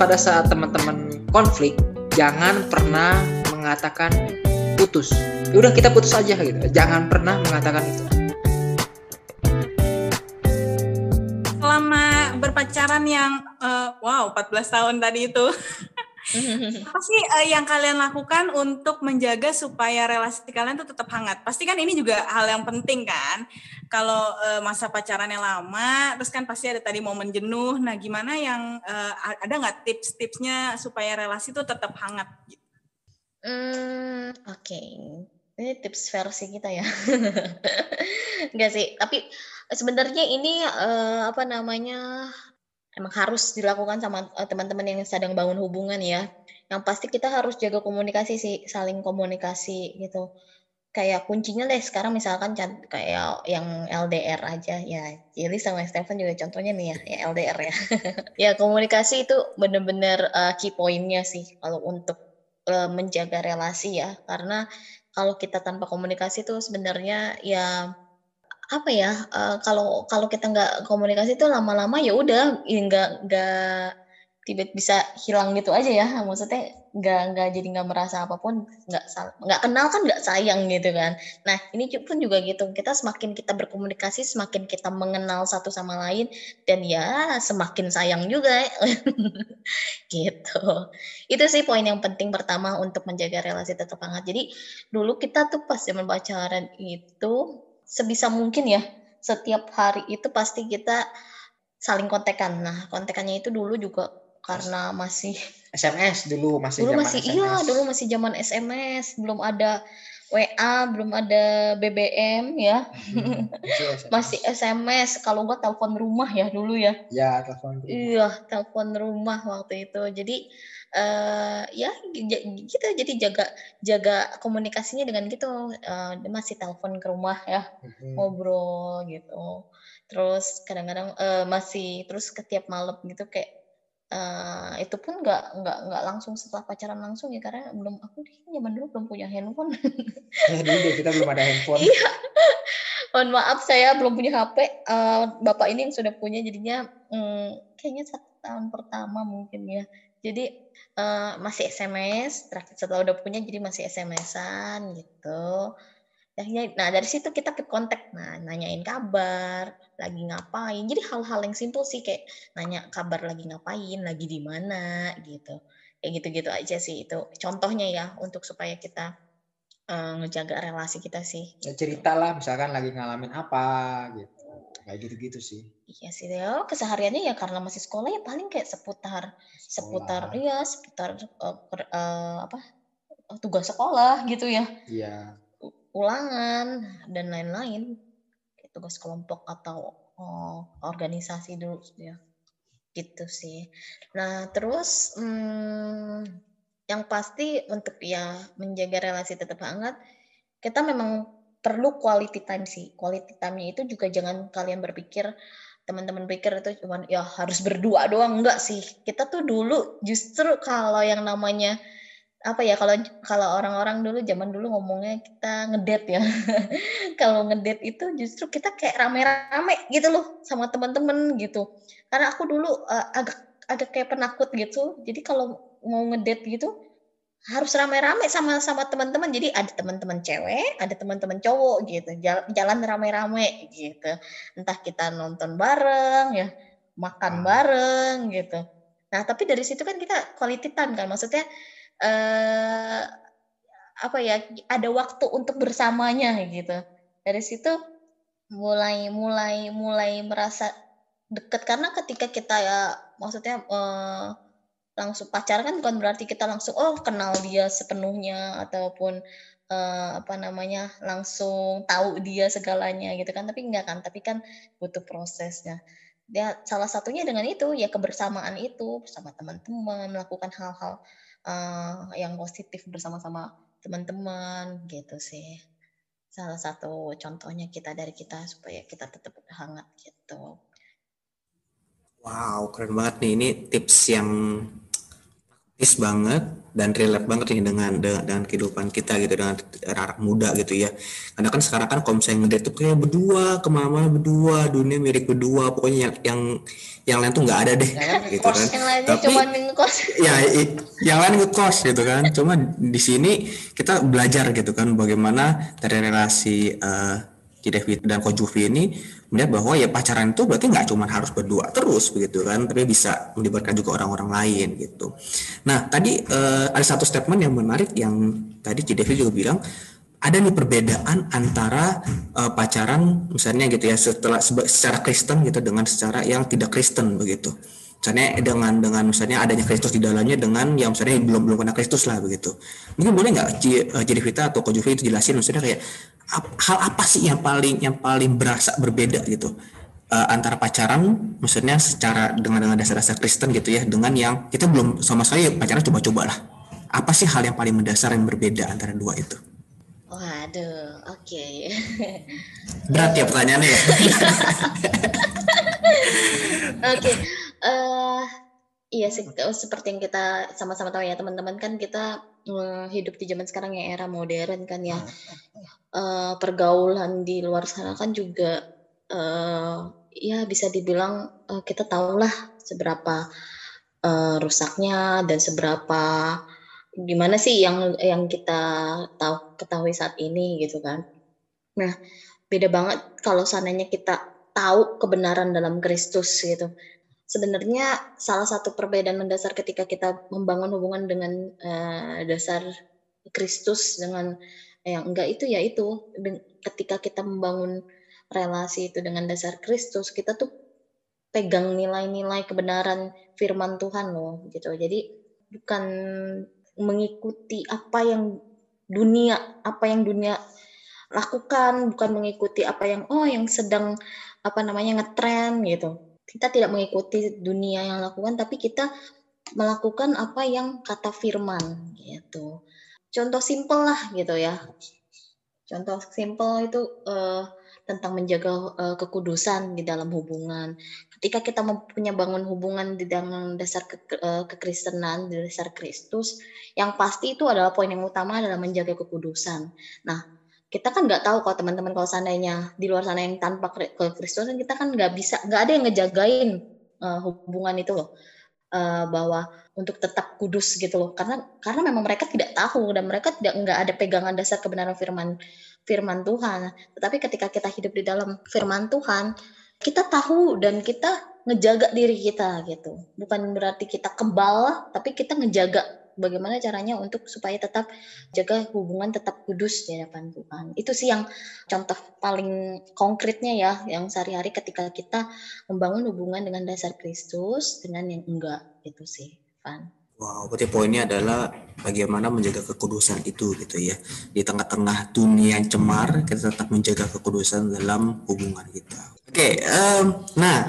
pada saat teman-teman konflik jangan pernah mengatakan putus. Ya udah kita putus aja gitu. Jangan pernah mengatakan itu. Selama berpacaran yang uh, wow 14 tahun tadi itu apa sih uh, yang kalian lakukan untuk menjaga supaya relasi kalian tuh tetap hangat? Pasti kan ini juga hal yang penting kan. Kalau uh, masa pacarannya lama, terus kan pasti ada tadi momen jenuh. Nah, gimana yang uh, ada nggak tips-tipsnya supaya relasi tuh tetap hangat? Hmm, oke. Okay. Ini tips versi kita ya. Enggak sih, tapi sebenarnya ini uh, apa namanya emang harus dilakukan sama uh, teman-teman yang sedang bangun hubungan ya. Yang pasti kita harus jaga komunikasi sih, saling komunikasi gitu. Kayak kuncinya deh sekarang misalkan kayak yang LDR aja ya. Jadi sama Stephen juga contohnya nih ya, ya LDR ya. ya komunikasi itu bener-bener uh, key pointnya sih kalau untuk uh, menjaga relasi ya. Karena kalau kita tanpa komunikasi tuh sebenarnya ya apa ya uh, kalau kalau kita nggak komunikasi itu lama-lama ya udah ya nggak nggak tiba bisa hilang gitu aja ya. Maksudnya nggak nggak jadi nggak merasa apa pun nggak nggak kenal kan nggak sayang gitu kan. Nah ini pun juga gitu. Kita semakin kita berkomunikasi semakin kita mengenal satu sama lain dan ya semakin sayang juga. Gitu. Itu sih poin yang penting pertama untuk menjaga relasi tetap hangat. Jadi dulu kita tuh pas zaman pacaran itu sebisa mungkin ya setiap hari itu pasti kita saling kontekan. Nah, kontekannya itu dulu juga karena masih SMS dulu masih dulu masih SMS. iya dulu masih zaman SMS belum ada WA belum ada BBM ya. Hmm, masih SMS kalau gua telepon rumah ya dulu ya. Ya telepon iya telepon rumah waktu itu. Jadi uh, ya kita jadi jaga jaga komunikasinya dengan gitu. Uh, masih telepon ke rumah ya. Hmm. ngobrol gitu. Terus kadang-kadang uh, masih terus ketiap malam gitu kayak uh, itu pun nggak nggak nggak langsung setelah pacaran langsung ya karena belum aku zaman dulu belum punya handphone. Ya dulu kita belum ada handphone. Iya. Mohon maaf saya belum punya HP uh, bapak ini yang sudah punya jadinya um, kayaknya satu tahun pertama mungkin ya. Jadi uh, masih SMS, terakhir setelah udah punya jadi masih SMS-an gitu. Nah dari situ kita keep kontak, nah nanyain kabar, lagi ngapain. Jadi hal-hal yang simpel sih kayak nanya kabar lagi ngapain, lagi di mana gitu. Kayak gitu-gitu aja sih itu contohnya ya untuk supaya kita uh, ngejaga relasi kita sih. Ya, cerita lah misalkan lagi ngalamin apa gitu kayak gitu-gitu sih iya sih ya kesehariannya ya karena masih sekolah ya paling kayak seputar sekolah. seputar iya seputar uh, uh, apa tugas sekolah gitu ya iya ulangan dan lain-lain tugas kelompok atau uh, organisasi dulu ya gitu sih nah terus hmm, yang pasti untuk ya menjaga relasi tetap hangat kita memang perlu quality time sih. Quality time-nya itu juga jangan kalian berpikir teman-teman pikir itu cuma ya harus berdua doang enggak sih. Kita tuh dulu justru kalau yang namanya apa ya kalau kalau orang-orang dulu zaman dulu ngomongnya kita ngedet ya. kalau ngedet itu justru kita kayak rame-rame gitu loh sama teman-teman gitu. Karena aku dulu uh, agak agak kayak penakut gitu. Jadi kalau mau ngedet gitu harus rame-rame sama sama teman-teman jadi ada teman-teman cewek ada teman-teman cowok gitu jalan, rame-rame gitu entah kita nonton bareng ya makan bareng gitu nah tapi dari situ kan kita quality time kan maksudnya eh, apa ya ada waktu untuk bersamanya gitu. Dari situ mulai mulai mulai merasa dekat karena ketika kita ya maksudnya eh, langsung pacaran kan bukan berarti kita langsung oh kenal dia sepenuhnya ataupun uh, apa namanya langsung tahu dia segalanya gitu kan. Tapi enggak kan tapi kan butuh prosesnya. Dia salah satunya dengan itu ya kebersamaan itu bersama teman-teman melakukan hal-hal uh, yang positif bersama-sama teman-teman gitu sih. Salah satu contohnya kita dari kita supaya kita tetap hangat gitu. Wow keren banget nih. Ini tips yang is banget dan relate banget nih dengan dengan, dengan kehidupan kita gitu dengan anak muda gitu ya. Karena kan sekarang kan kalau misalnya ngedate tuh kayak berdua ke mana-mana berdua dunia mirip berdua pokoknya yang yang yang lain tuh nggak ada deh Nah, gitu kan. yang lainnya Tapi- cuma ngekos. ya i- yang lain ngekos gitu kan. Cuma di sini kita belajar gitu kan bagaimana dari relasi eh Cidevi dan Ko Juvi ini melihat bahwa ya pacaran itu berarti nggak cuma harus berdua terus begitu kan tapi bisa melibatkan juga orang-orang lain gitu. Nah tadi eh, ada satu statement yang menarik yang tadi Cidevi juga bilang ada nih perbedaan antara eh, pacaran misalnya gitu ya setelah secara Kristen gitu dengan secara yang tidak Kristen begitu misalnya dengan dengan misalnya adanya Kristus di dalamnya dengan yang misalnya belum belum kena Kristus lah begitu. Mungkin boleh nggak Ci- eh, Ciri Vita atau Kojuvi itu jelasin maksudnya kayak hal apa sih yang paling yang paling berasa berbeda gitu? Eh, antara pacaran maksudnya secara dengan dengan dasar-dasar Kristen gitu ya dengan yang kita belum sama sekali pacaran coba-coba lah. Apa sih hal yang paling mendasar yang berbeda antara dua itu? Waduh, oke. berat ya pertanyaannya ya? Oke, eh iya sih eh, seperti yang kita sama-sama tahu ya teman-teman kan kita eh, hidup di zaman sekarang yang era modern kan ya. Eh, pergaulan di luar sana kan juga eh ya bisa dibilang eh, kita tahulah seberapa eh, rusaknya dan seberapa gimana sih yang yang kita tahu ketahui saat ini gitu kan. Nah, beda banget kalau seandainya kita tahu kebenaran dalam Kristus gitu. Sebenarnya salah satu perbedaan mendasar ketika kita membangun hubungan dengan eh, dasar Kristus dengan yang enggak itu ya itu ketika kita membangun relasi itu dengan dasar Kristus kita tuh pegang nilai-nilai kebenaran firman Tuhan loh gitu. Jadi bukan mengikuti apa yang dunia apa yang dunia lakukan bukan mengikuti apa yang oh yang sedang apa namanya ngetren gitu kita tidak mengikuti dunia yang lakukan tapi kita melakukan apa yang kata firman gitu. Contoh simpel lah gitu ya. Contoh simpel itu eh, tentang menjaga eh, kekudusan di dalam hubungan. Ketika kita mempunyai bangun hubungan di dalam dasar ke, eh, kekristenan di dasar Kristus yang pasti itu adalah poin yang utama adalah menjaga kekudusan. Nah kita kan nggak tahu kalau teman-teman kalau seandainya di luar sana yang tanpa kri- kekristusan kita kan nggak bisa nggak ada yang ngejagain uh, hubungan itu loh. Uh, bahwa untuk tetap kudus gitu loh. Karena karena memang mereka tidak tahu dan mereka tidak nggak ada pegangan dasar kebenaran firman firman Tuhan. Tetapi ketika kita hidup di dalam firman Tuhan kita tahu dan kita ngejaga diri kita gitu. Bukan berarti kita kebal tapi kita ngejaga bagaimana caranya untuk supaya tetap jaga hubungan tetap kudus di hadapan Tuhan. Itu sih yang contoh paling konkretnya ya, yang sehari-hari ketika kita membangun hubungan dengan dasar Kristus dengan yang enggak itu sih, Van. Wow, berarti poinnya adalah bagaimana menjaga kekudusan itu gitu ya. Di tengah-tengah dunia yang cemar, kita tetap menjaga kekudusan dalam hubungan kita. Oke, em, nah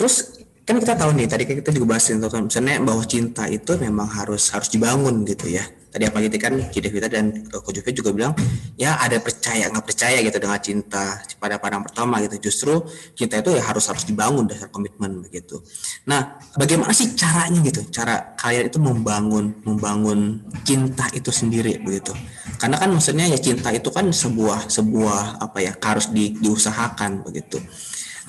terus kan kita tahu nih tadi kita juga bahas tentang misalnya bahwa cinta itu memang harus harus dibangun gitu ya. Tadi apa gitu kan Cidevita dan Ko Juve juga bilang ya ada percaya nggak percaya gitu dengan cinta pada pandang pertama gitu. Justru cinta itu ya harus harus dibangun dasar komitmen begitu. Nah, bagaimana sih caranya gitu? Cara kalian itu membangun membangun cinta itu sendiri begitu. Karena kan maksudnya ya cinta itu kan sebuah sebuah apa ya harus di, diusahakan begitu.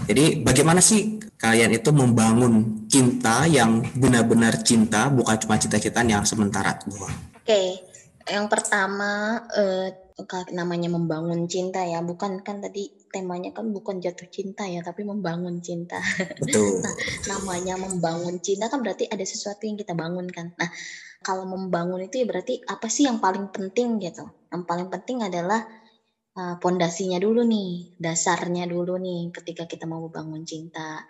Jadi bagaimana sih kalian itu membangun cinta yang benar-benar cinta bukan cuma cita-cita yang sementara doang? Oke, yang pertama eh, namanya membangun cinta ya, bukan kan tadi temanya kan bukan jatuh cinta ya, tapi membangun cinta. Betul. namanya membangun cinta kan berarti ada sesuatu yang kita bangun kan. Nah, kalau membangun itu ya berarti apa sih yang paling penting gitu? Yang paling penting adalah uh, pondasinya dulu nih, dasarnya dulu nih ketika kita mau membangun cinta.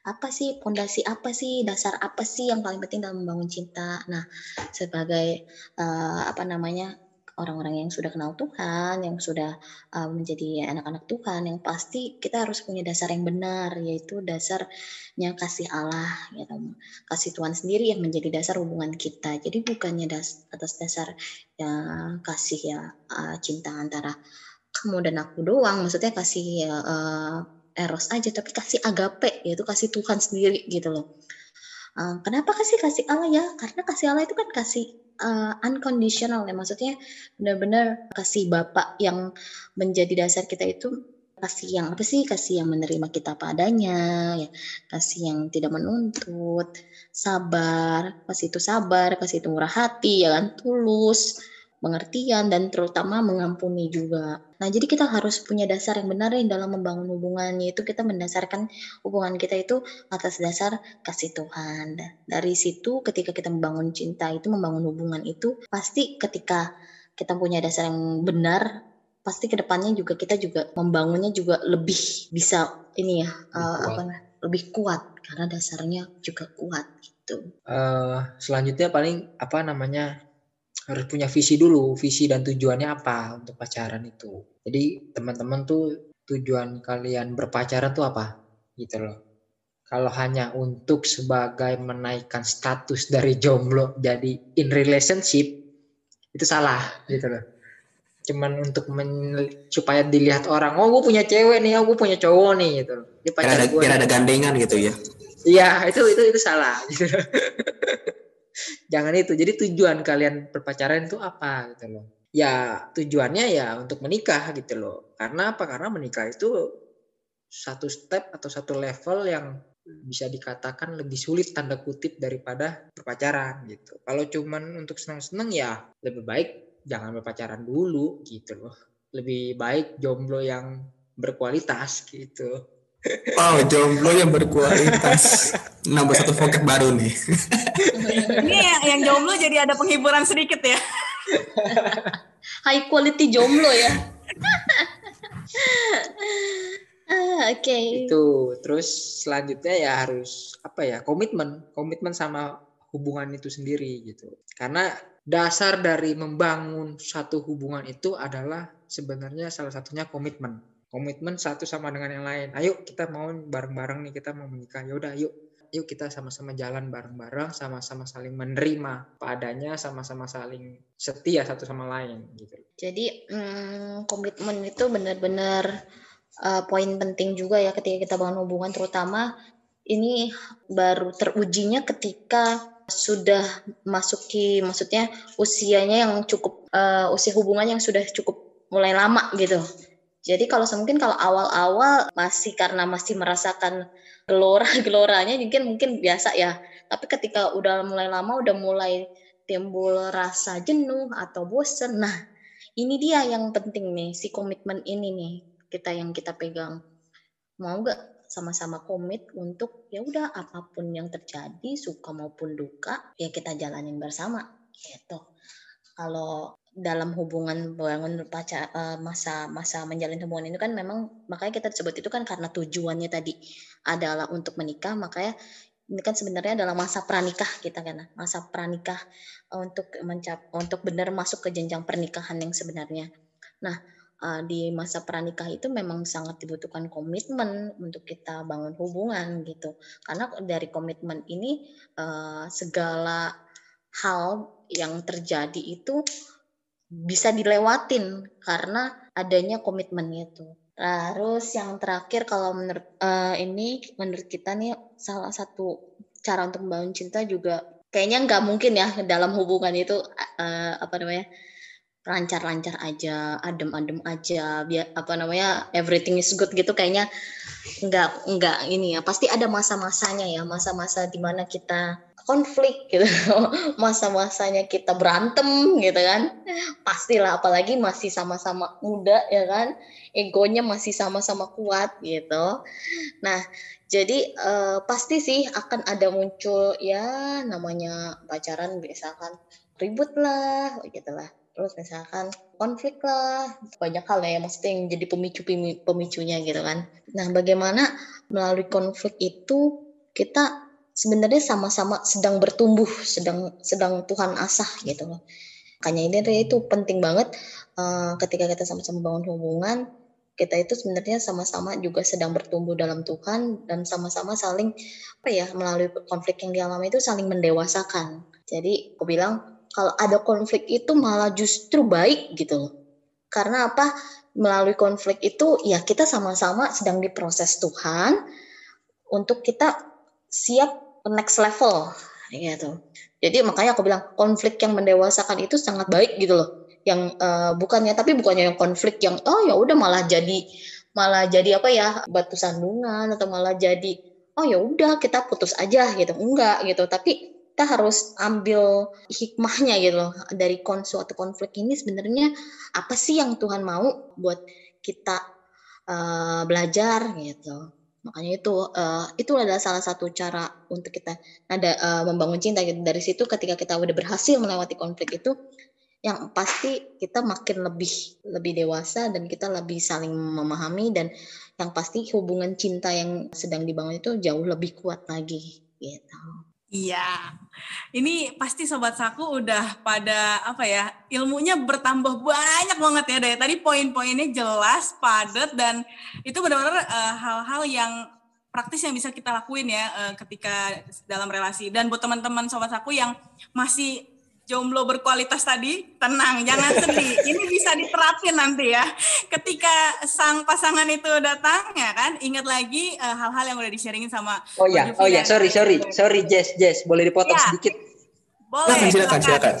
Apa sih pondasi apa sih, dasar apa sih yang paling penting dalam membangun cinta? Nah, sebagai uh, apa namanya? orang-orang yang sudah kenal Tuhan, yang sudah uh, menjadi anak-anak Tuhan, yang pasti kita harus punya dasar yang benar, yaitu dasarnya kasih Allah, gitu. kasih Tuhan sendiri yang menjadi dasar hubungan kita. Jadi bukannya das atas dasar ya kasih ya uh, cinta antara kamu dan aku doang, maksudnya kasih uh, eros aja, tapi kasih agape, yaitu kasih Tuhan sendiri gitu loh. uh, kenapa kasih kasih Allah ya? Karena kasih Allah itu kan kasih uh, unconditional ya maksudnya benar-benar kasih bapak yang menjadi dasar kita itu kasih yang apa sih? Kasih yang menerima kita padanya ya kasih yang tidak menuntut sabar kasih itu sabar kasih itu murah hati ya kan tulus pengertian dan terutama mengampuni juga. Nah, jadi kita harus punya dasar yang benar yang dalam membangun hubungan yaitu kita mendasarkan hubungan kita itu atas dasar kasih Tuhan. Dari situ ketika kita membangun cinta itu membangun hubungan itu pasti ketika kita punya dasar yang benar pasti ke depannya juga kita juga membangunnya juga lebih bisa ini ya uh, apa lebih kuat karena dasarnya juga kuat gitu. Uh, selanjutnya paling apa namanya harus punya visi dulu, visi dan tujuannya apa untuk pacaran itu. Jadi teman-teman tuh tujuan kalian berpacaran tuh apa? Gitu loh. Kalau hanya untuk sebagai menaikkan status dari jomblo jadi in relationship itu salah gitu loh. Cuman untuk supaya dilihat orang, oh gue punya cewek nih, oh gue punya cowok nih gitu. Dia pacar ada, gue. ada gandengan gitu ya. Iya, itu itu itu salah gitu loh. jangan itu. Jadi tujuan kalian berpacaran itu apa gitu loh. Ya tujuannya ya untuk menikah gitu loh. Karena apa? Karena menikah itu satu step atau satu level yang bisa dikatakan lebih sulit tanda kutip daripada berpacaran gitu. Kalau cuman untuk senang-senang ya lebih baik jangan berpacaran dulu gitu loh. Lebih baik jomblo yang berkualitas gitu Wow, jomblo yang berkualitas. Nambah satu vocab baru nih. Ini yang, yang jomblo jadi ada penghiburan sedikit ya. High quality jomblo ya. ah, Oke. Okay. Itu terus selanjutnya ya harus apa ya komitmen, komitmen sama hubungan itu sendiri gitu. Karena dasar dari membangun satu hubungan itu adalah sebenarnya salah satunya komitmen komitmen satu sama dengan yang lain. Ayo kita mau bareng-bareng nih kita mau menikah. Ya udah yuk yuk kita sama-sama jalan bareng-bareng, sama-sama saling menerima padanya, sama-sama saling setia satu sama lain gitu. Jadi hmm, komitmen itu benar-benar uh, poin penting juga ya ketika kita bangun hubungan terutama ini baru terujinya ketika sudah masuki maksudnya usianya yang cukup uh, usia hubungan yang sudah cukup mulai lama gitu jadi kalau mungkin kalau awal-awal masih karena masih merasakan gelora-geloranya mungkin mungkin biasa ya. Tapi ketika udah mulai lama udah mulai timbul rasa jenuh atau bosen. Nah, ini dia yang penting nih, si komitmen ini nih kita yang kita pegang. Mau nggak sama-sama komit untuk ya udah apa pun yang terjadi suka maupun duka ya kita jalanin bersama gitu. Kalau dalam hubungan bangun pacar uh, masa masa menjalin hubungan itu kan memang makanya kita sebut itu kan karena tujuannya tadi adalah untuk menikah makanya ini kan sebenarnya adalah masa pranikah kita kan masa pranikah untuk mencap untuk benar masuk ke jenjang pernikahan yang sebenarnya. Nah uh, di masa pranikah itu memang sangat dibutuhkan komitmen untuk kita bangun hubungan gitu. Karena dari komitmen ini uh, segala hal yang terjadi itu bisa dilewatin karena adanya komitmennya tuh. Terus yang terakhir kalau menurut uh, ini menurut kita nih salah satu cara untuk membangun cinta juga kayaknya nggak mungkin ya dalam hubungan itu uh, apa namanya lancar-lancar aja, adem-adem aja, biar apa namanya everything is good gitu kayaknya nggak nggak ini ya pasti ada masa-masanya ya masa-masa di mana kita konflik gitu masa-masanya kita berantem gitu kan. Pastilah apalagi masih sama-sama muda ya kan egonya masih sama-sama kuat gitu. Nah jadi uh, pasti sih akan ada muncul ya namanya pacaran misalkan ribut lah gitu lah terus misalkan konflik lah banyak hal ya maksudnya yang jadi pemicu pemicunya gitu kan. Nah bagaimana melalui konflik itu kita sebenarnya sama-sama sedang bertumbuh sedang sedang Tuhan asah gitu loh. Makanya ini itu penting banget uh, ketika kita sama-sama bangun hubungan kita itu sebenarnya sama-sama juga sedang bertumbuh dalam Tuhan dan sama-sama saling apa ya melalui konflik yang dialami itu saling mendewasakan. Jadi aku bilang kalau ada konflik itu malah justru baik gitu loh. Karena apa? Melalui konflik itu ya kita sama-sama sedang diproses Tuhan untuk kita siap next level gitu. Jadi makanya aku bilang konflik yang mendewasakan itu sangat baik gitu loh. Yang uh, bukannya tapi bukannya yang konflik yang oh ya udah malah jadi malah jadi apa ya batu sandungan atau malah jadi oh ya udah kita putus aja gitu. Enggak gitu. Tapi kita harus ambil hikmahnya gitu loh dari kon suatu konflik ini sebenarnya apa sih yang Tuhan mau buat kita uh, belajar gitu makanya itu uh, itu adalah salah satu cara untuk kita ada uh, membangun cinta gitu dari situ ketika kita udah berhasil melewati konflik itu yang pasti kita makin lebih lebih dewasa dan kita lebih saling memahami dan yang pasti hubungan cinta yang sedang dibangun itu jauh lebih kuat lagi gitu. Iya, ini pasti sobat saku udah pada apa ya ilmunya bertambah banyak banget ya dari tadi. Poin-poinnya jelas, padat dan itu benar-benar uh, hal-hal yang praktis yang bisa kita lakuin ya uh, ketika dalam relasi. Dan buat teman-teman sobat saku yang masih jomblo berkualitas tadi, tenang, jangan sedih. Ini bisa diterapin nanti ya. Ketika sang pasangan itu datang ya kan, ingat lagi eh, hal-hal uh, yang udah di-sharingin sama Oh iya, oh iya, sorry, sorry, sorry Jess, Jess, boleh dipotong ya. sedikit? Boleh. Silakan, silakan.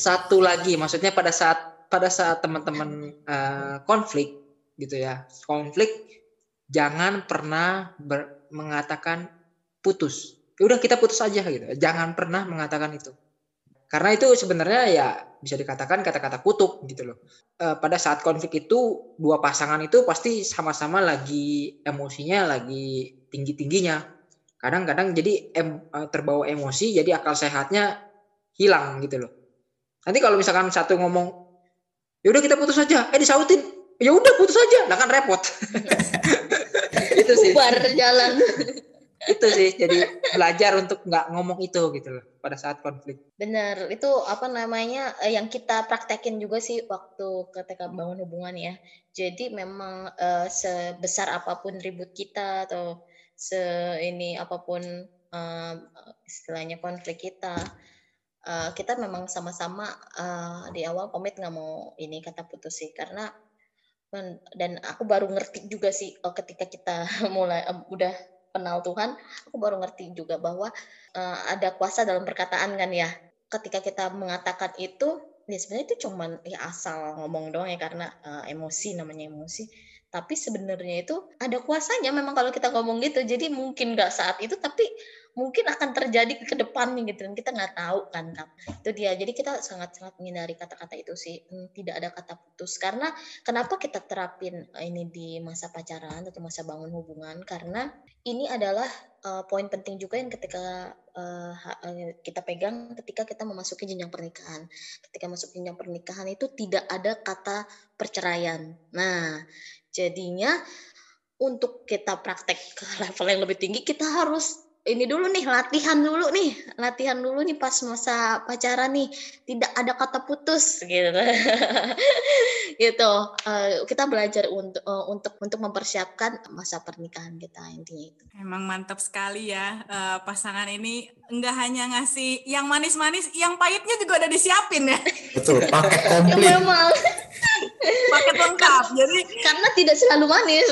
Satu lagi, maksudnya pada saat pada saat teman-teman uh, konflik gitu ya, konflik jangan pernah ber, mengatakan putus. Ya udah kita putus aja gitu. Jangan pernah mengatakan itu karena itu sebenarnya ya bisa dikatakan kata-kata kutuk gitu loh. E, pada saat konflik itu dua pasangan itu pasti sama-sama lagi emosinya lagi tinggi-tingginya. Kadang-kadang jadi em, e, terbawa emosi jadi akal sehatnya hilang gitu loh. Nanti kalau misalkan satu ngomong ya udah kita putus aja, eh disautin, ya udah putus aja, nah kan repot. itu sih. Bubar jalan itu sih jadi belajar untuk nggak ngomong itu gitu loh pada saat konflik. Benar, itu apa namanya eh, yang kita praktekin juga sih waktu ketika bangun hubungan ya. Jadi memang uh, sebesar apa pun ribut kita atau se ini apa pun uh, istilahnya konflik kita, uh, kita memang sama-sama uh, di awal komit nggak mau ini kata putus sih karena dan aku baru ngerti juga sih ketika kita mulai uh, udah kenal Tuhan, aku baru ngerti juga bahwa uh, ada kuasa dalam perkataan kan ya. Ketika kita mengatakan itu, ya sebenarnya itu cuman ya asal ngomong doang ya karena uh, emosi namanya emosi. Tapi sebenarnya itu ada kuasanya memang kalau kita ngomong gitu. Jadi mungkin nggak saat itu, tapi mungkin akan terjadi ke depannya gitu dan kita nggak tahu kan itu dia. Jadi kita sangat sangat menghindari kata-kata itu sih. Hmm, tidak ada kata putus. Karena kenapa kita terapin ini di masa pacaran atau masa bangun hubungan? Karena ini adalah uh, poin penting juga yang ketika uh, kita pegang ketika kita memasuki jenjang pernikahan. Ketika masuk jenjang pernikahan itu tidak ada kata perceraian. Nah jadinya untuk kita praktek ke level yang lebih tinggi kita harus ini dulu nih latihan dulu nih. Latihan dulu nih pas masa pacaran nih. Tidak ada kata putus gitu. Gitu. Uh, kita belajar untuk uh, untuk untuk mempersiapkan masa pernikahan kita intinya itu. Emang mantap sekali ya uh, pasangan ini enggak hanya ngasih yang manis-manis yang pahitnya juga udah disiapin ya. Betul paket komplit paket lengkap. Jadi karena tidak selalu manis.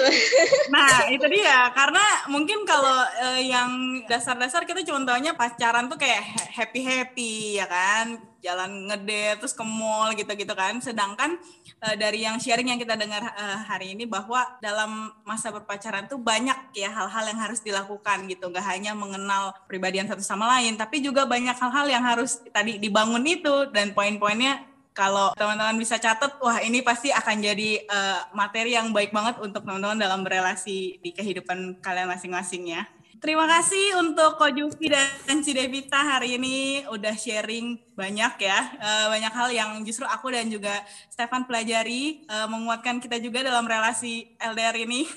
Nah itu dia. Karena mungkin kalau uh, yang dasar-dasar kita cuma tahunya pacaran tuh kayak happy happy ya kan? Jalan ngede terus ke mall gitu-gitu kan. Sedangkan uh, dari yang sharing yang kita dengar uh, hari ini bahwa dalam masa berpacaran tuh banyak ya hal-hal yang harus dilakukan gitu. Nggak hanya mengenal pribadian satu sama lain tapi juga banyak hal-hal yang harus tadi dibangun itu. Dan poin-poinnya kalau teman-teman bisa catat, wah ini pasti akan jadi uh, materi yang baik banget untuk teman-teman dalam berelasi di kehidupan kalian masing-masing ya. Terima kasih untuk Ko Juvi dan Si Devita hari ini udah sharing banyak ya, uh, banyak hal yang justru aku dan juga Stefan pelajari, uh, menguatkan kita juga dalam relasi LDR ini.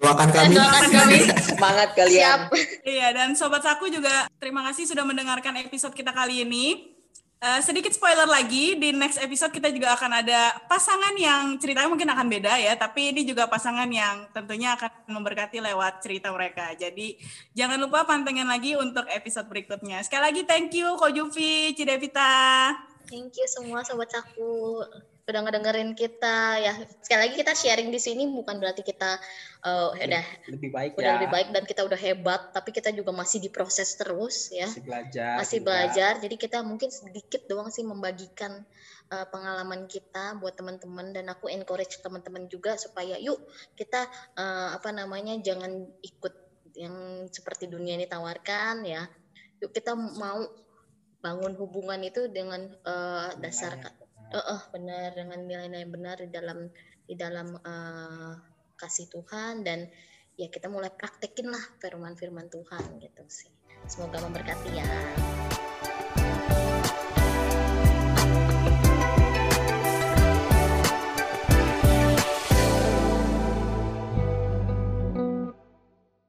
Doakan kami. Doakan kami. Semangat kalian. Siap. Iya, dan Sobat Saku juga terima kasih sudah mendengarkan episode kita kali ini. Uh, sedikit spoiler lagi di next episode kita juga akan ada pasangan yang ceritanya mungkin akan beda ya, tapi ini juga pasangan yang tentunya akan memberkati lewat cerita mereka. Jadi jangan lupa pantengin lagi untuk episode berikutnya. Sekali lagi thank you Ko Juvi, Cidevita. Thank you semua sobat aku. Udah ngedengerin kita ya. Sekali lagi kita sharing di sini bukan berarti kita uh, udah lebih baik udah ya. lebih baik dan kita udah hebat, tapi kita juga masih diproses terus ya. Masih belajar. Masih juga. belajar. Jadi kita mungkin sedikit doang sih membagikan uh, pengalaman kita buat teman-teman dan aku encourage teman-teman juga supaya yuk kita uh, apa namanya jangan ikut yang seperti dunia ini tawarkan ya. Yuk kita mau bangun hubungan itu dengan uh, dasar uh, uh, benar dengan nilai-nilai benar di dalam di dalam uh, kasih Tuhan dan ya kita mulai praktekin lah firman-firman Tuhan gitu sih. Semoga memberkati ya.